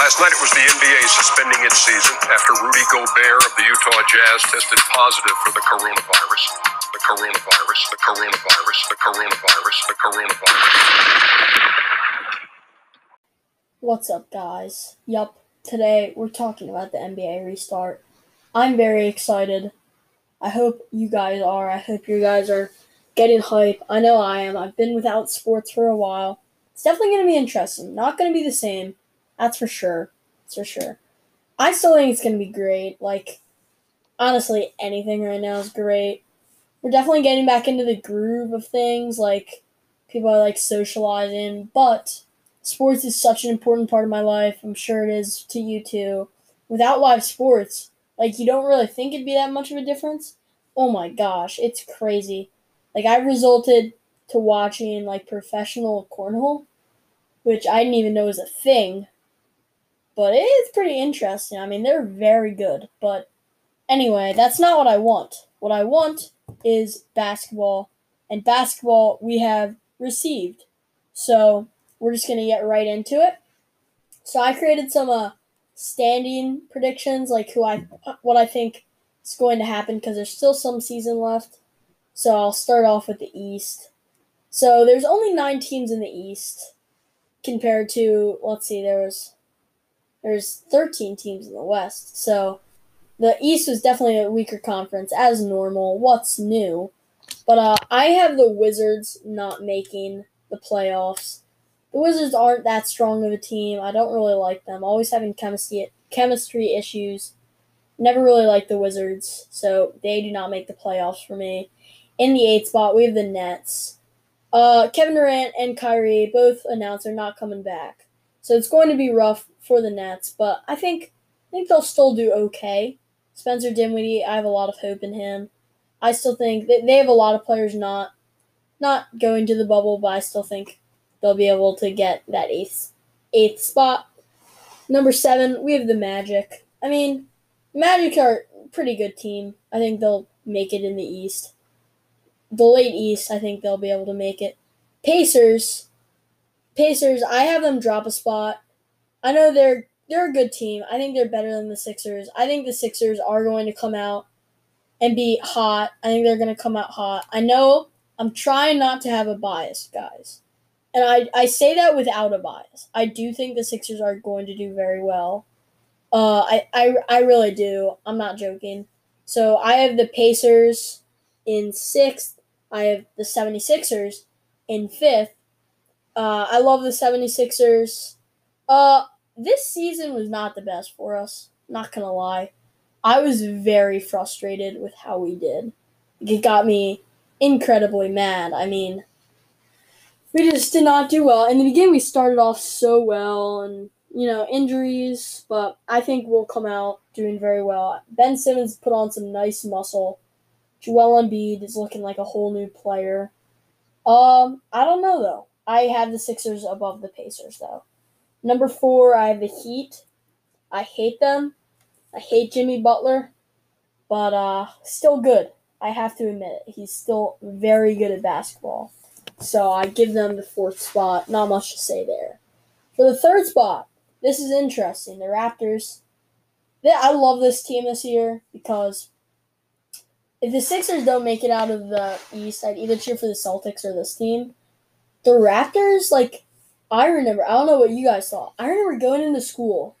Last night it was the NBA suspending its season after Rudy Gobert of the Utah Jazz tested positive for the coronavirus. The coronavirus, the coronavirus, the coronavirus, the coronavirus. What's up, guys? Yup, today we're talking about the NBA restart. I'm very excited. I hope you guys are. I hope you guys are getting hype. I know I am. I've been without sports for a while. It's definitely going to be interesting. Not going to be the same. That's for sure. That's for sure. I still think it's going to be great. Like, honestly, anything right now is great. We're definitely getting back into the groove of things. Like, people are like socializing. But sports is such an important part of my life. I'm sure it is to you too. Without live sports, like, you don't really think it'd be that much of a difference. Oh my gosh, it's crazy. Like, I resulted to watching like professional cornhole, which I didn't even know was a thing but it is pretty interesting. I mean, they're very good. But anyway, that's not what I want. What I want is basketball, and basketball we have received. So we're just gonna get right into it. So I created some uh, standing predictions, like who I what I think is going to happen because there's still some season left. So I'll start off with the East. So there's only nine teams in the East compared to let's see, there was there's 13 teams in the West. So the East was definitely a weaker conference as normal. What's new? But uh, I have the Wizards not making the playoffs. The Wizards aren't that strong of a team. I don't really like them. Always having chemistry chemistry issues. Never really liked the Wizards, so they do not make the playoffs for me. In the eighth spot, we have the Nets. Uh, Kevin Durant and Kyrie both announced they're not coming back. So it's going to be rough for the Nets, but I think I think they'll still do okay. Spencer Dinwiddie, I have a lot of hope in him. I still think that they have a lot of players not not going to the bubble, but I still think they'll be able to get that eighth eighth spot. Number seven, we have the Magic. I mean, Magic are a pretty good team. I think they'll make it in the East. The late East, I think they'll be able to make it. Pacers, Pacers, I have them drop a spot. I know they're they're a good team. I think they're better than the Sixers. I think the Sixers are going to come out and be hot. I think they're going to come out hot. I know I'm trying not to have a bias, guys. And I, I say that without a bias. I do think the Sixers are going to do very well. Uh, I, I, I really do. I'm not joking. So I have the Pacers in sixth. I have the 76ers in fifth. Uh, I love the 76ers. Uh, this season was not the best for us. Not gonna lie. I was very frustrated with how we did. It got me incredibly mad. I mean, we just did not do well. In the beginning, we started off so well, and you know, injuries, but I think we'll come out doing very well. Ben Simmons put on some nice muscle. Joel Embiid is looking like a whole new player. Um, I don't know though. I have the Sixers above the Pacers, though. Number four, I have the Heat. I hate them. I hate Jimmy Butler, but uh, still good. I have to admit it. He's still very good at basketball. So I give them the fourth spot. Not much to say there. For the third spot, this is interesting. The Raptors. They, I love this team this year because if the Sixers don't make it out of the East, I'd either cheer for the Celtics or this team the Raptors, like, I remember, I don't know what you guys thought. I remember going into school,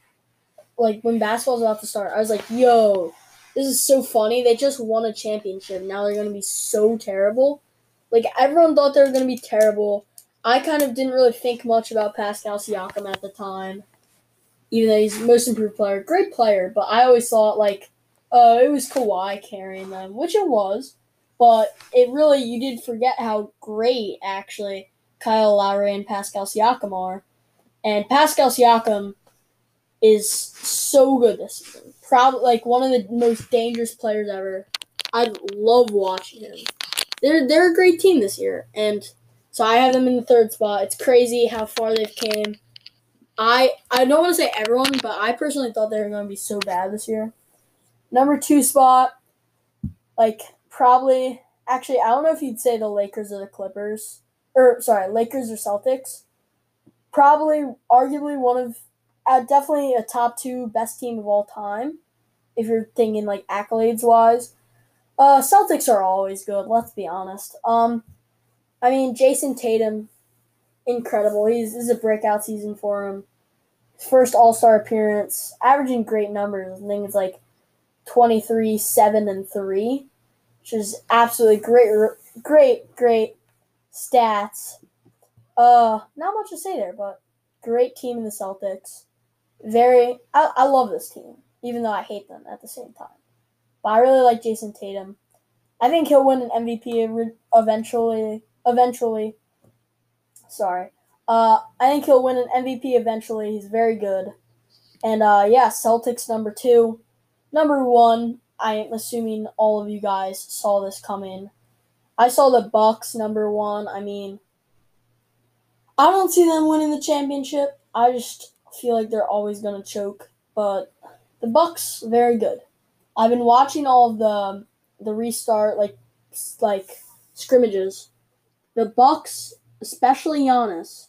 like, when basketball was about to start, I was like, yo, this is so funny. They just won a championship. Now they're going to be so terrible. Like, everyone thought they were going to be terrible. I kind of didn't really think much about Pascal Siakam at the time, even though he's most improved player. Great player, but I always thought, like, uh, it was Kawhi carrying them, which it was. But it really, you did forget how great, actually, Kyle Lowry and Pascal Siakam are. And Pascal Siakam is so good this season. Probably like one of the most dangerous players ever. I love watching him. They're they're a great team this year, and so I have them in the third spot. It's crazy how far they've came. I I don't want to say everyone, but I personally thought they were going to be so bad this year. Number two spot, like probably actually I don't know if you'd say the Lakers or the Clippers or sorry, Lakers or Celtics. Probably, arguably one of uh, definitely a top two best team of all time. If you're thinking like accolades wise, uh, Celtics are always good. Let's be honest. Um, I mean Jayson Tatum, incredible. He's this is a breakout season for him. First All Star appearance, averaging great numbers. I think it's like 23, 7, and 3, which is absolutely great, great, great stats. Uh, not much to say there, but great team in the Celtics. Very, I, I love this team, even though I hate them at the same time. But I really like Jayson Tatum. I think he'll win an MVP eventually. Eventually, sorry. Uh, I think he'll win an MVP eventually. He's very good. And uh, yeah, Celtics number two. Number one, I am assuming all of you guys saw this coming. I saw the Bucks number one. I mean, I don't see them winning the championship. I just feel like they're always gonna choke. But the Bucks, very good. I've been watching all of the the restart like like scrimmages. The Bucks, especially Giannis,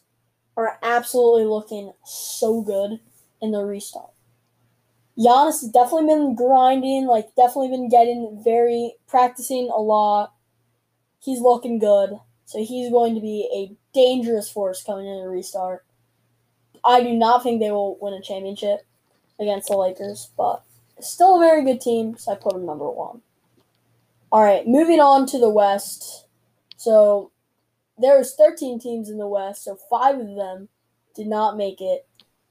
are absolutely looking so good in the restart. Giannis has definitely been grinding, like definitely been getting very practicing a lot. He's looking good, so he's going to be a dangerous force coming in the restart. I do not think they will win a championship against the Lakers, but still a very good team, so I put them number one. All right, moving on to the West. So there's 13 teams in the West, so five of them did not make it.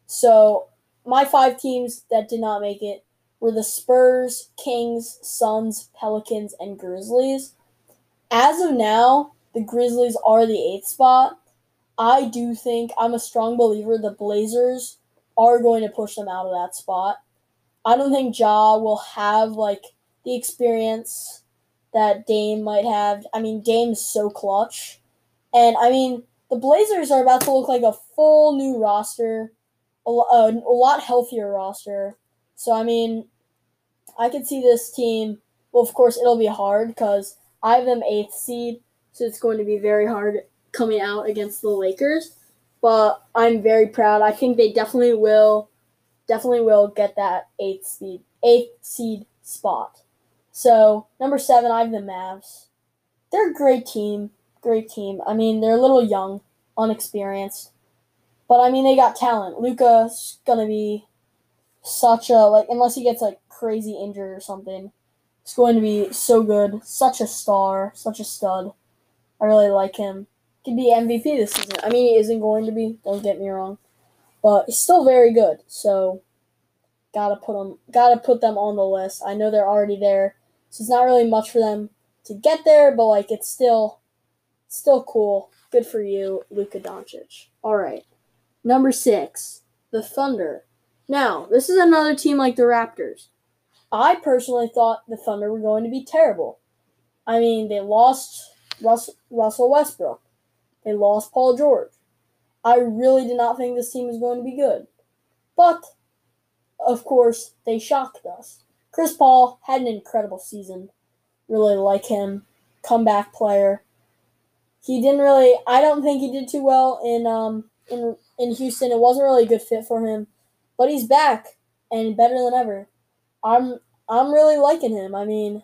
So my five teams that did not make it were the Spurs, Kings, Suns, Pelicans, and Grizzlies. As of now, the Grizzlies are the eighth spot. I do think I'm a strong believer the Blazers are going to push them out of that spot. I don't think Ja will have like the experience that Dame might have. I mean, Dame's so clutch. And I mean, the Blazers are about to look like a full new roster a, a, uh, a lot healthier roster. So I mean, I could see this team. Well, of course, it'll be hard because I have them eighth seed, so it's going to be very hard coming out against the Lakers. But I'm very proud. I think they definitely will, definitely will get that eighth seed, eighth seed spot. So number seven, I have the Mavs. They're a great team, great team. I mean, they're a little young, unexperienced, but I mean, they got talent. Luka's gonna be such a like unless he gets like crazy injured or something. It's going to be so good. Such a star, such a stud. I really like him. Could be MVP this season. I mean, he isn't going to be. Don't get me wrong, but he's still very good. So, gotta put them, gotta put them on the list. I know they're already there, so it's not really much for them to get there, but like it's still, still cool. Good for you, Luka Doncic. All right. Number six, the Thunder. Now, this is another team like the Raptors. I personally thought the Thunder were going to be terrible. I mean, they lost Russell Westbrook, they lost Paul George. I really did not think this team was going to be good. But, of course, they shocked us. Chris Paul had an incredible season. Really like him. Comeback player. He didn't really, I don't think he did too well in um, in in Houston. It wasn't really a good fit for him, but he's back and better than ever. I'm I'm really liking him. I mean,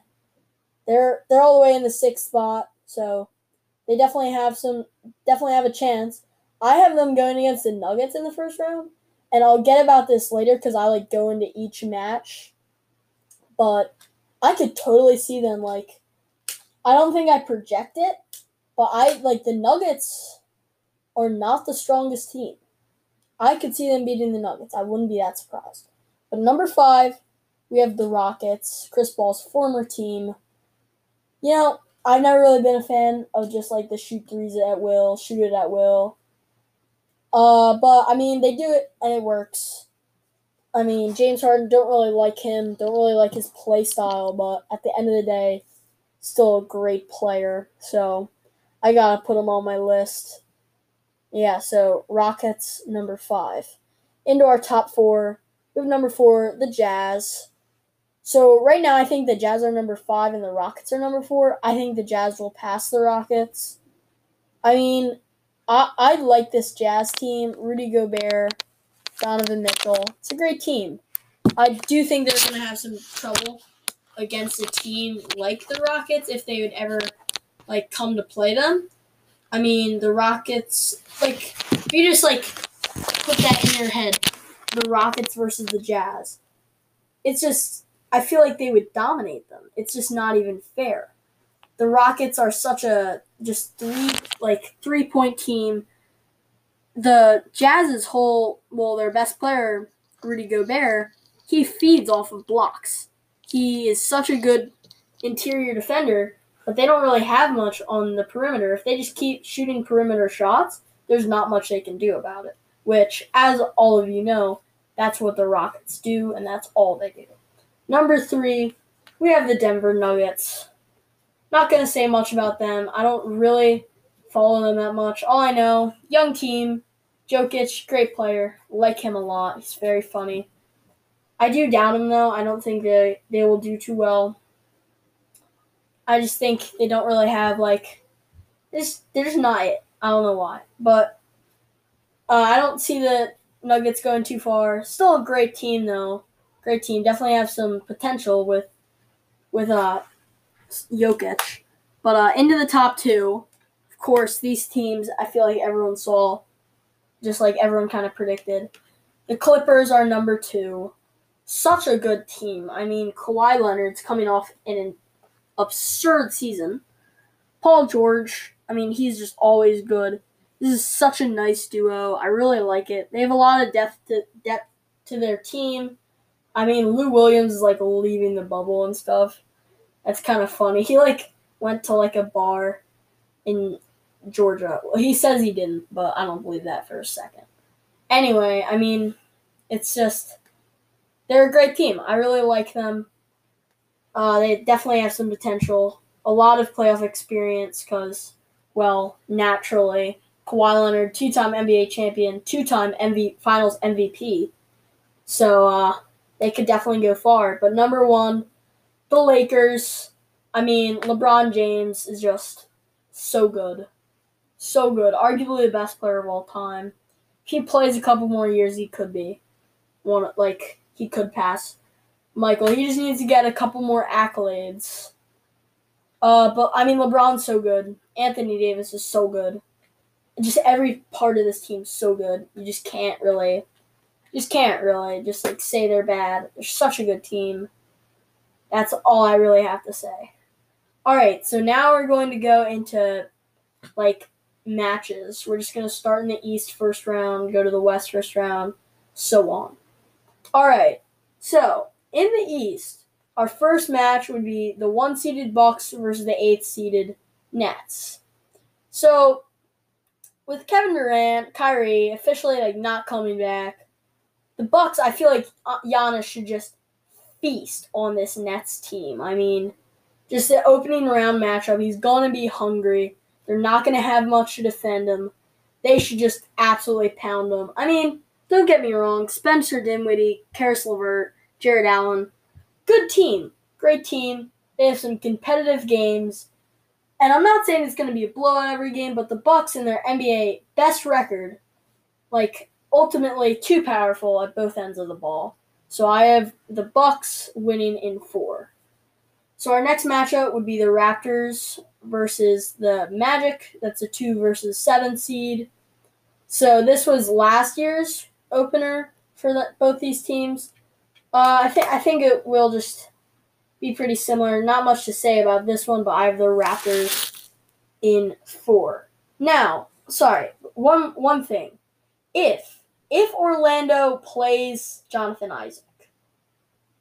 they're they're all the way in the sixth spot, so they definitely have some definitely have a chance. I have them going against the Nuggets in the first round, and I'll get about this later because I like go into each match. But I could totally see them like. I don't think I project it, but I like the Nuggets are not the strongest team. I could see them beating the Nuggets. I wouldn't be that surprised. But number five, we have the Rockets, Chris Paul's former team. You know, I've never really been a fan of just like the shoot threes at will, shoot it at will. Uh, but I mean, they do it and it works. I mean, James Harden don't really like him, don't really like his play style, but at the end of the day, still a great player. So I gotta put him on my list. Yeah, so Rockets number five. Into our top four, we have number four, the Jazz. So right now, I think the Jazz are number five and the Rockets are number four. I think the Jazz will pass the Rockets. I mean, I I like this Jazz team. Rudy Gobert, Donovan Mitchell. It's a great team. I do think they're going to have some trouble against a team like the Rockets if they would ever like come to play them. I mean, the Rockets like if you just like put that in your head, the Rockets versus the Jazz. It's just I feel like they would dominate them. It's just not even fair. The Rockets are such a just three like three point team. The Jazz's whole well, their best player, Rudy Gobert, he feeds off of blocks. He is such a good interior defender, but they don't really have much on the perimeter. If they just keep shooting perimeter shots, there's not much they can do about it. Which, as all of you know, that's what the Rockets do, and that's all they do. Number three, we have the Denver Nuggets. Not going to say much about them. I don't really follow them that much. All I know, young team, Jokic, great player. Like him a lot. He's very funny. I do doubt him though. I don't think they they will do too well. I just think they don't really have like this. They're just not it. I don't know why, but uh, I don't see the Nuggets going too far. Still a great team though. Great team. Definitely have some potential with with uh Jokic. But uh, into the top two, of course, these teams I feel like everyone saw, just like everyone kind of predicted. The Clippers are number two. Such a good team. I mean, Kawhi Leonard's coming off an absurd season. Paul George, I mean, he's just always good. This is such a nice duo. I really like it. They have a lot of depth to depth to their team. I mean, Lou Williams is like leaving the bubble and stuff. That's kind of funny. He like went to like a bar in Georgia. Well, he says he didn't, but I don't believe that for a second. Anyway, I mean, it's just they're a great team. I really like them. Uh, they definitely have some potential. A lot of playoff experience because, well, naturally, Kawhi Leonard, two-time NBA champion, two-time MV Finals MVP. So uh, they could definitely go far. But number one, the Lakers. I mean, LeBron James is just so good, so good. Arguably the best player of all time. If he plays a couple more years, he could be one. Like he could pass Michael. He just needs to get a couple more accolades. Uh, but I mean, LeBron's so good. Anthony Davis is so good. Just every part of this team's so good. You just can't really, just can't really just like say they're bad. They're such a good team. That's all I really have to say. All right, so now we're going to go into like matches. We're just going to start in the East first round, go to the West first round, so on. All right, so in the East, our first match would be the one seeded Bucks versus the eighth seeded Nets. So with Kevin Durant, Kyrie officially like not coming back, the Bucks, I feel like uh, Giannis should just feast on this Nets team. I mean, just the opening round matchup, he's gonna be hungry. They're not gonna have much to defend him. They should just absolutely pound him. I mean, don't get me wrong, Spencer Dinwiddie, Caris LeVert, Jarrett Allen, good team, great team. They have some competitive games. And I'm not saying it's going to be a blowout every game, but the Bucks in their NBA best record, like ultimately too powerful at both ends of the ball. So I have the Bucks winning in four. So our next matchup would be the Raptors versus the Magic. That's a two versus seven seed. So this was last year's opener for the, both these teams. Uh, I think I think it will just be pretty similar. Not much to say about this one, but I have the Raptors in four. Now, sorry, one one thing. If if Orlando plays Jonathan Isaac,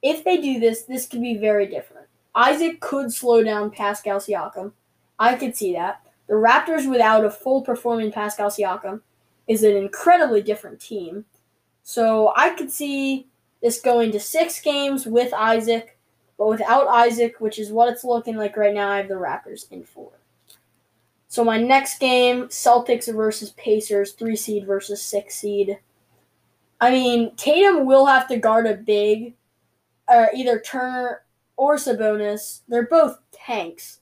if they do this, this could be very different. Isaac could slow down Pascal Siakam. I could see that. The Raptors without a full performing Pascal Siakam is an incredibly different team. So I could see this going to six games with Isaac, but without Isaac, which is what it's looking like right now, I have the Raptors in four. So my next game, Celtics versus Pacers, three seed versus six seed. I mean, Tatum will have to guard a big, uh, either Turner or Sabonis. They're both tanks.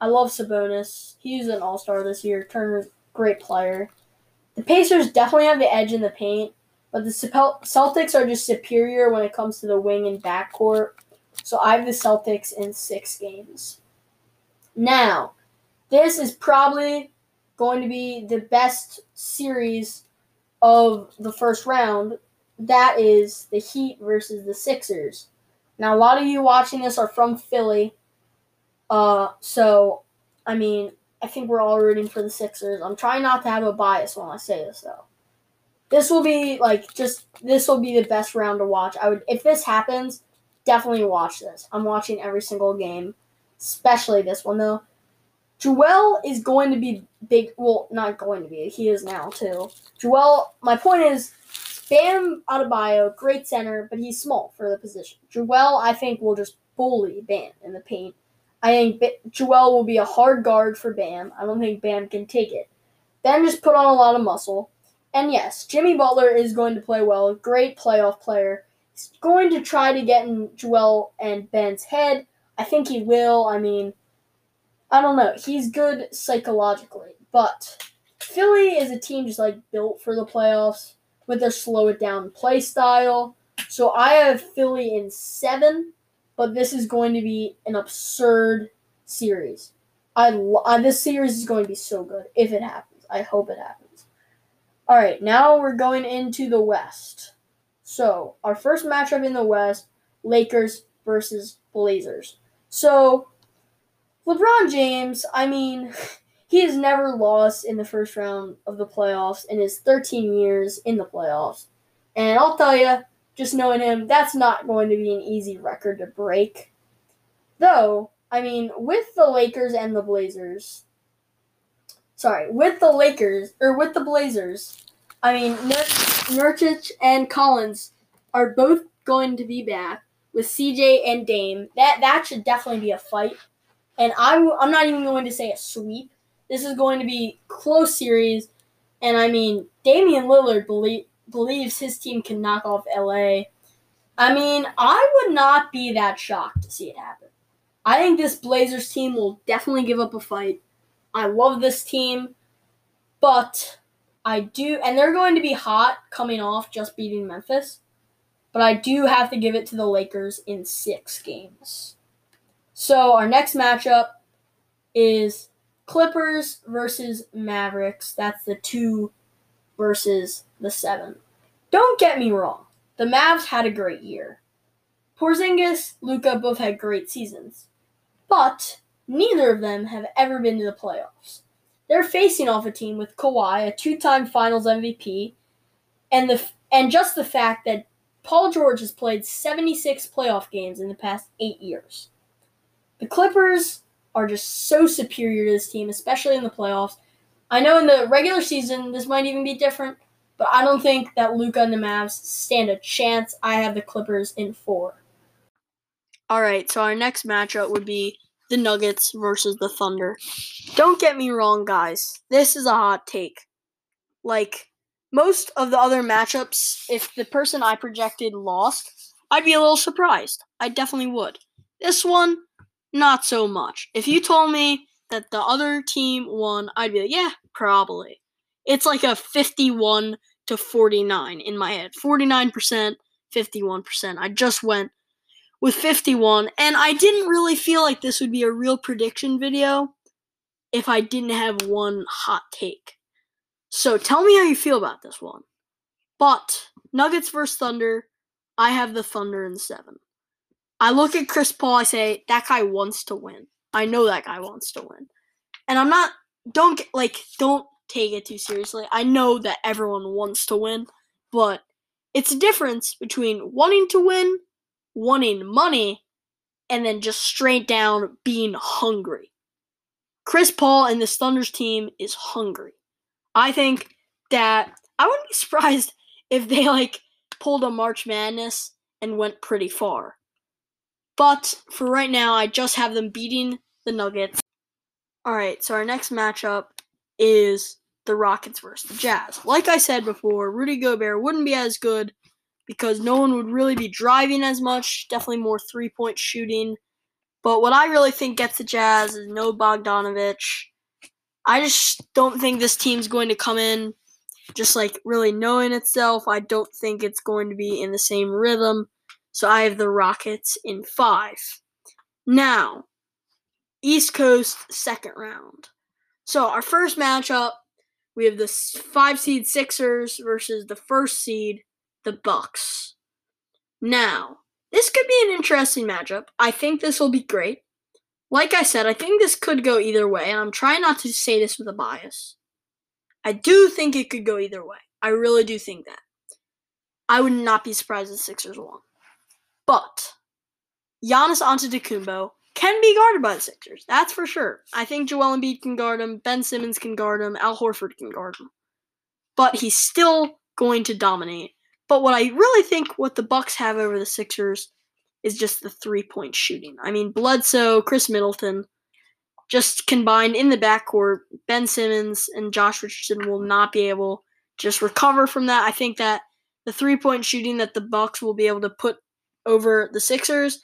I love Sabonis. He's an all star this year. Turner's great player. The Pacers definitely have the edge in the paint, but the Celtics are just superior when it comes to the wing and backcourt. So I have the Celtics in six games. Now, this is probably going to be the best series of the first round. That is the Heat versus the Sixers. Now, a lot of you watching this are from Philly. Uh, so, I mean, I think we're all rooting for the Sixers. I'm trying not to have a bias when I say this, though. This will be like just this will be the best round to watch. I would if this happens, definitely watch this. I'm watching every single game, especially this one though. Joel is going to be big. Well, not going to be. He is now too. Joel. My point is, Bam Adebayo, great center, but he's small for the position. Joel, I think, will just bully Bam in the paint. I think Joel will be a hard guard for Bam. I don't think Bam can take it. Bam just put on a lot of muscle. And yes, Jimmy Butler is going to play well. Great playoff player. He's going to try to get in Joel and Ben's head. I think he will. I mean, I don't know. He's good psychologically. But Philly is a team just like built for the playoffs with their slow it down play style. So I have Philly in seven, but this is going to be an absurd series. I, I this series is going to be so good if it happens. I hope it happens. All right, now we're going into the West. So, our first matchup in the West Lakers versus Blazers. So, LeBron James, I mean, he has never lost in the first round of the playoffs in his 13 years in the playoffs. And I'll tell you, just knowing him, that's not going to be an easy record to break. Though, I mean, with the Lakers and the Blazers, sorry, with the Lakers or with the Blazers, I mean Nur- Nurkic and Collins are both going to be back with CJ and Dame. That that should definitely be a fight. And I'm I'm not even going to say a sweep. This is going to be close series. And I mean, Damian Lillard believe, believes his team can knock off LA. I mean, I would not be that shocked to see it happen. I think this Blazers team will definitely give up a fight. I love this team, but I do, and they're going to be hot coming off just beating Memphis, but I do have to give it to the Lakers in six games. So our next matchup is Clippers versus Mavericks. That's the two versus the seven. Don't get me wrong, the Mavs had a great year. Porzingis, Luka both had great seasons, but neither of them have ever been to the playoffs. They're facing off a team with Kawhi, a two-time Finals MVP, and the and just the fact that Paul George has played 76 playoff games in the past eight years. The Clippers are just so superior to this team, especially in the playoffs. I know in the regular season this might even be different, but I don't think that Luka and the Mavs stand a chance. I have the Clippers in four. All right, so our next matchup would be the Nuggets versus the Thunder. Don't get me wrong, guys. This is a hot take. Like, most of the other matchups, if the person I projected lost, I'd be a little surprised. I definitely would. This one, not so much. If you told me that the other team won, I'd be like, yeah, probably. It's like a 51 to 49 in my head. 49%, 51%. I just went with 51, and I didn't really feel like this would be a real prediction video if I didn't have one hot take. So tell me how you feel about this one. But Nuggets versus Thunder, I have the Thunder in seven. I look at Chris Paul, I say, that guy wants to win. I know that guy wants to win. And I'm not, don't get, like, don't take it too seriously. I know that everyone wants to win, but it's a difference between wanting to win wanting money and then just straight down being hungry. Chris Paul and this Thunder's team is hungry. I think that I wouldn't be surprised if they like pulled a March Madness and went pretty far. But for right now, I just have them beating the Nuggets. All right, so our next matchup is the Rockets versus the Jazz. Like I said before, Rudy Gobert wouldn't be as good because no one would really be driving as much. Definitely more three point shooting. But what I really think gets the Jazz is no Bogdanovich. I just don't think this team's going to come in just like really knowing itself. I don't think it's going to be in the same rhythm. So I have the Rockets in five. Now, East Coast second round. So our first matchup, we have the five seed Sixers versus the first seed, the Bucks. Now, this could be an interesting matchup. I think this will be great. Like I said, I think this could go either way, and I'm trying not to say this with a bias. I do think it could go either way. I really do think that. I would not be surprised if Sixers won. But Giannis Antetokounmpo can be guarded by the Sixers. That's for sure. I think Joel Embiid can guard him. Ben Simmons can guard him. Al Horford can guard him. But he's still going to dominate. But what I really think what the Bucks have over the Sixers is just the three-point shooting. I mean, Bledsoe, Khris Middleton, just combined in the backcourt, Ben Simmons and Josh Richardson will not be able to just recover from that. I think that the three-point shooting that the Bucks will be able to put over the Sixers,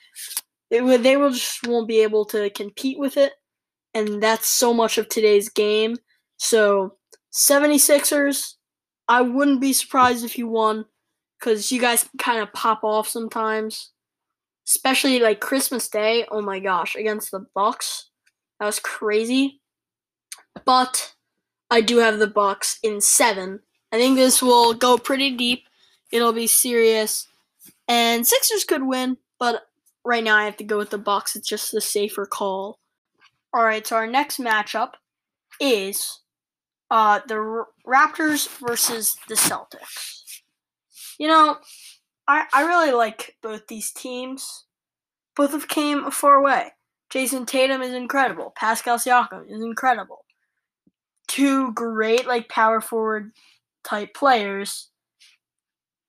they will, they will just won't be able to compete with it. And that's so much of today's game. So 76ers, I wouldn't be surprised if you won because you guys kind of pop off sometimes, especially like Christmas Day. Oh my gosh, against the Bucks, that was crazy. But I do have the Bucks in seven. I think this will go pretty deep. It'll be serious, and Sixers could win, but right now I have to go with the Bucks. It's just the safer call. All right, so our next matchup is uh, the R- Raptors versus the Celtics. You know, I I really like both these teams. Both have came a far way. Jayson Tatum is incredible. Pascal Siakam is incredible. Two great like power forward type players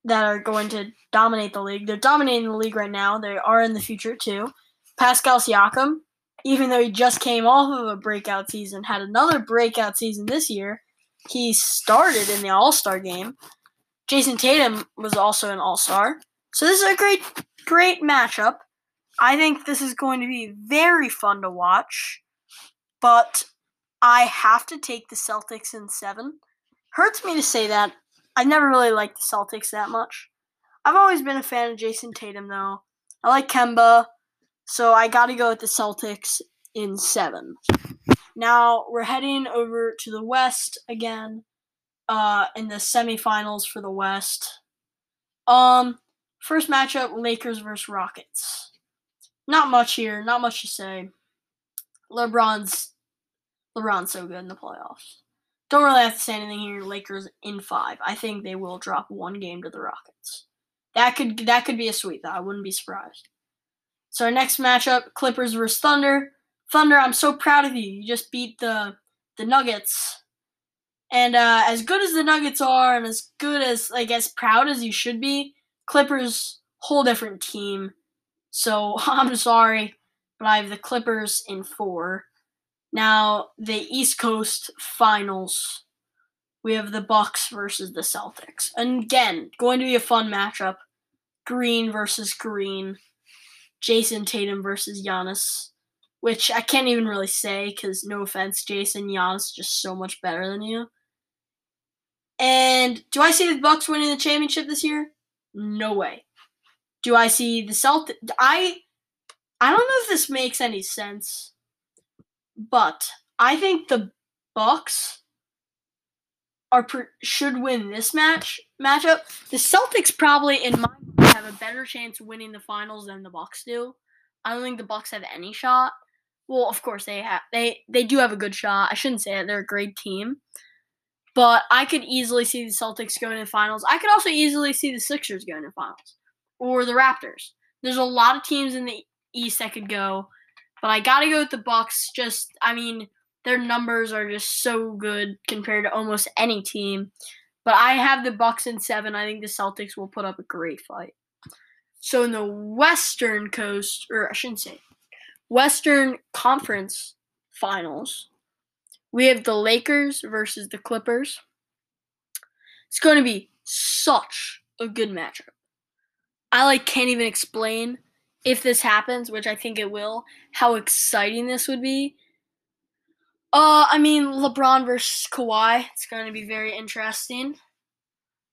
that are going to dominate the league. They're dominating the league right now. They are in the future too. Pascal Siakam, even though he just came off of a breakout season, had another breakout season this year. He started in the All Star game. Jayson Tatum was also an All Star. So this is a great, great matchup. I think this is going to be very fun to watch. But I have to take the Celtics in seven. Hurts me to say that. I never really liked the Celtics that much. I've always been a fan of Jayson Tatum, though. I like Kemba, so I got to go with the Celtics in seven. Now we're heading over to the West again, uh, in the semifinals for the West. Um, first matchup: Lakers versus Rockets. Not much here. Not much to say. LeBron's LeBron's so good in the playoffs. Don't really have to say anything here. Lakers in five. I think they will drop one game to the Rockets. That could that could be a sweep. Though. I wouldn't be surprised. So our next matchup: Clippers versus Thunder. Thunder, I'm so proud of you. You just beat the the Nuggets. And uh, as good as the Nuggets are, and as good as like as proud as you should be, Clippers whole different team. So I'm sorry, but I have the Clippers in four. Now, the East Coast Finals, we have the Bucks versus the Celtics. And again, going to be a fun matchup. Green versus Green. Jayson Tatum versus Giannis, which I can't even really say because no offense, Jayson Giannis just so much better than you. And do I see the Bucks winning the championship this year? No way. Do I see the Celtics? I I don't know if this makes any sense. But I think the Bucks are should win this match matchup. The Celtics probably, in my mind, have a better chance winning the finals than the Bucks do. I don't think the Bucks have any shot. Well, of course they have. They they do have a good shot. I shouldn't say it. They're a great team. But I could easily see the Celtics going to the finals. I could also easily see the Sixers going to the finals or the Raptors. There's a lot of teams in the East that could go. But I gotta go with the Bucks. Just, I mean, their numbers are just so good compared to almost any team. But I have the Bucks in seven. I think the Celtics will put up a great fight. So in the Western Coast, or I shouldn't say, Western Conference Finals, we have the Lakers versus the Clippers. It's going to be such a good matchup. I like can't even explain if this happens, which I think it will, how exciting this would be. Uh, I mean, LeBron versus Kawhi. It's going to be very interesting.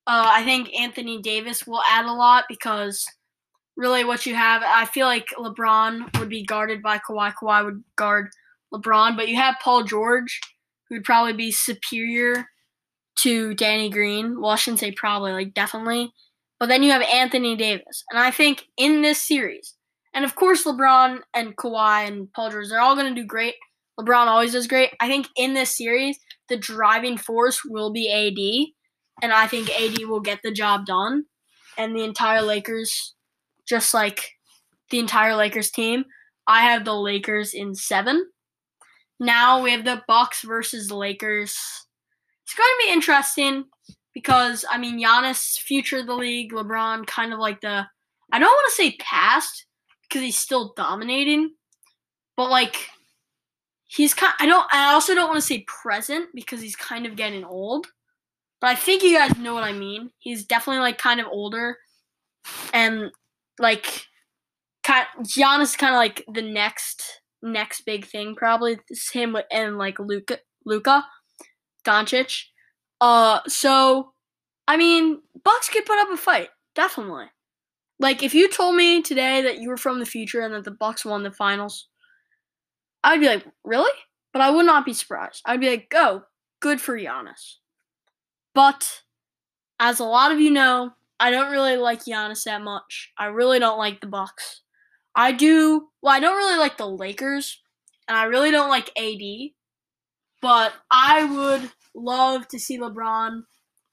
Uh, I think Anthony Davis will add a lot because really what you have, I feel like LeBron would be guarded by Kawhi. Kawhi would guard LeBron, but you have Paul George, who would probably be superior to Danny Green. Well, I shouldn't say probably, like definitely. But then you have Anthony Davis. And I think in this series, and of course LeBron and Kawhi and Paul George, they're all going to do great. LeBron always does great. I think in this series, the driving force will be AD. And I think AD will get the job done. And the entire Lakers, just like the entire Lakers team, I have the Lakers in seven. Now we have the Bucks versus Lakers. It's going to be interesting because I mean Giannis, future of the league, LeBron, kind of like the I don't want to say past because he's still dominating, but like he's kind. I don't. I also don't want to say present because he's kind of getting old. But I think you guys know what I mean. He's definitely like kind of older, and like, kind Giannis is kind of like the next next big thing probably. It's him and like Luca Luka Doncic. Uh, so I mean, Bucks could put up a fight, definitely. Like if you told me today that you were from the future and that the Bucks won the finals, I'd be like, really? But I would not be surprised. I'd be like, go, good for Giannis. But as a lot of you know, I don't really like Giannis that much. I really don't like the Bucks. I do. Well, I don't really like the Lakers, and I really don't like AD. But I would love to see LeBron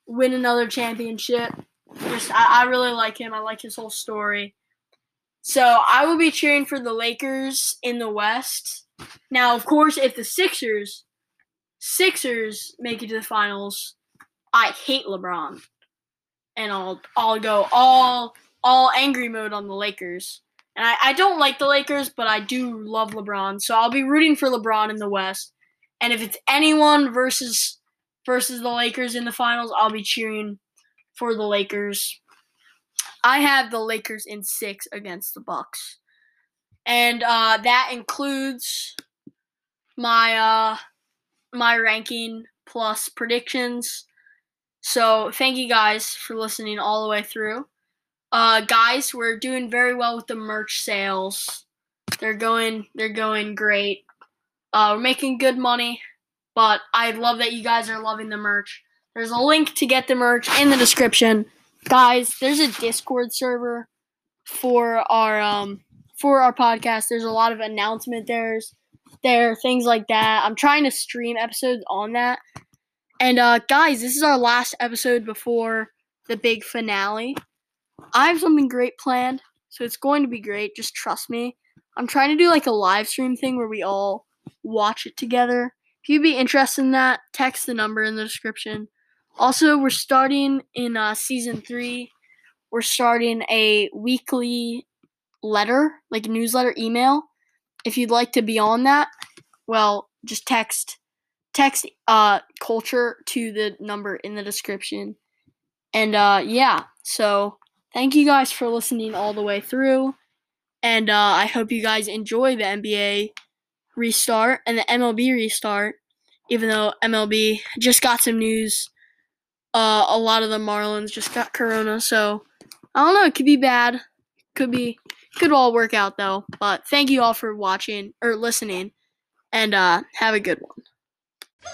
win another championship. Just I, I really like him. I like his whole story. So I will be cheering for the Lakers in the West. Now, of course, if the Sixers Sixers make it to the finals, I hate LeBron. And I'll I'll go all all angry mode on the Lakers. And I, I don't like the Lakers, but I do love LeBron. So I'll be rooting for LeBron in the West. And if it's anyone versus versus the Lakers in the finals, I'll be cheering for the Lakers. I have the Lakers in six against the Bucks, and uh, that includes my uh, my ranking plus predictions. So thank you guys for listening all the way through. Uh, guys, we're doing very well with the merch sales. They're going they're going great. Uh, we're making good money. But I love that you guys are loving the merch. There's a link to get the merch in the description. Guys, there's a Discord server for our um for our podcast. There's a lot of announcement there's there, things like that. I'm trying to stream episodes on that. And uh guys, this is our last episode before the big finale. I have something great planned, so it's going to be great. Just trust me. I'm trying to do like a live stream thing where we all watch it together. If you'd be interested in that, text the number in the description. Also, we're starting in uh, season three. We're starting a weekly letter, like newsletter email. If you'd like to be on that, well, just text text uh culture to the number in the description. And uh yeah, so thank you guys for listening all the way through. And uh, I hope you guys enjoy the NBA restart and the MLB restart, even though MLB just got some news. Uh, a lot of the Marlins just got corona, so I don't know. It could be bad, could be, could all work out though. But thank you all for watching or listening, and uh, have a good one.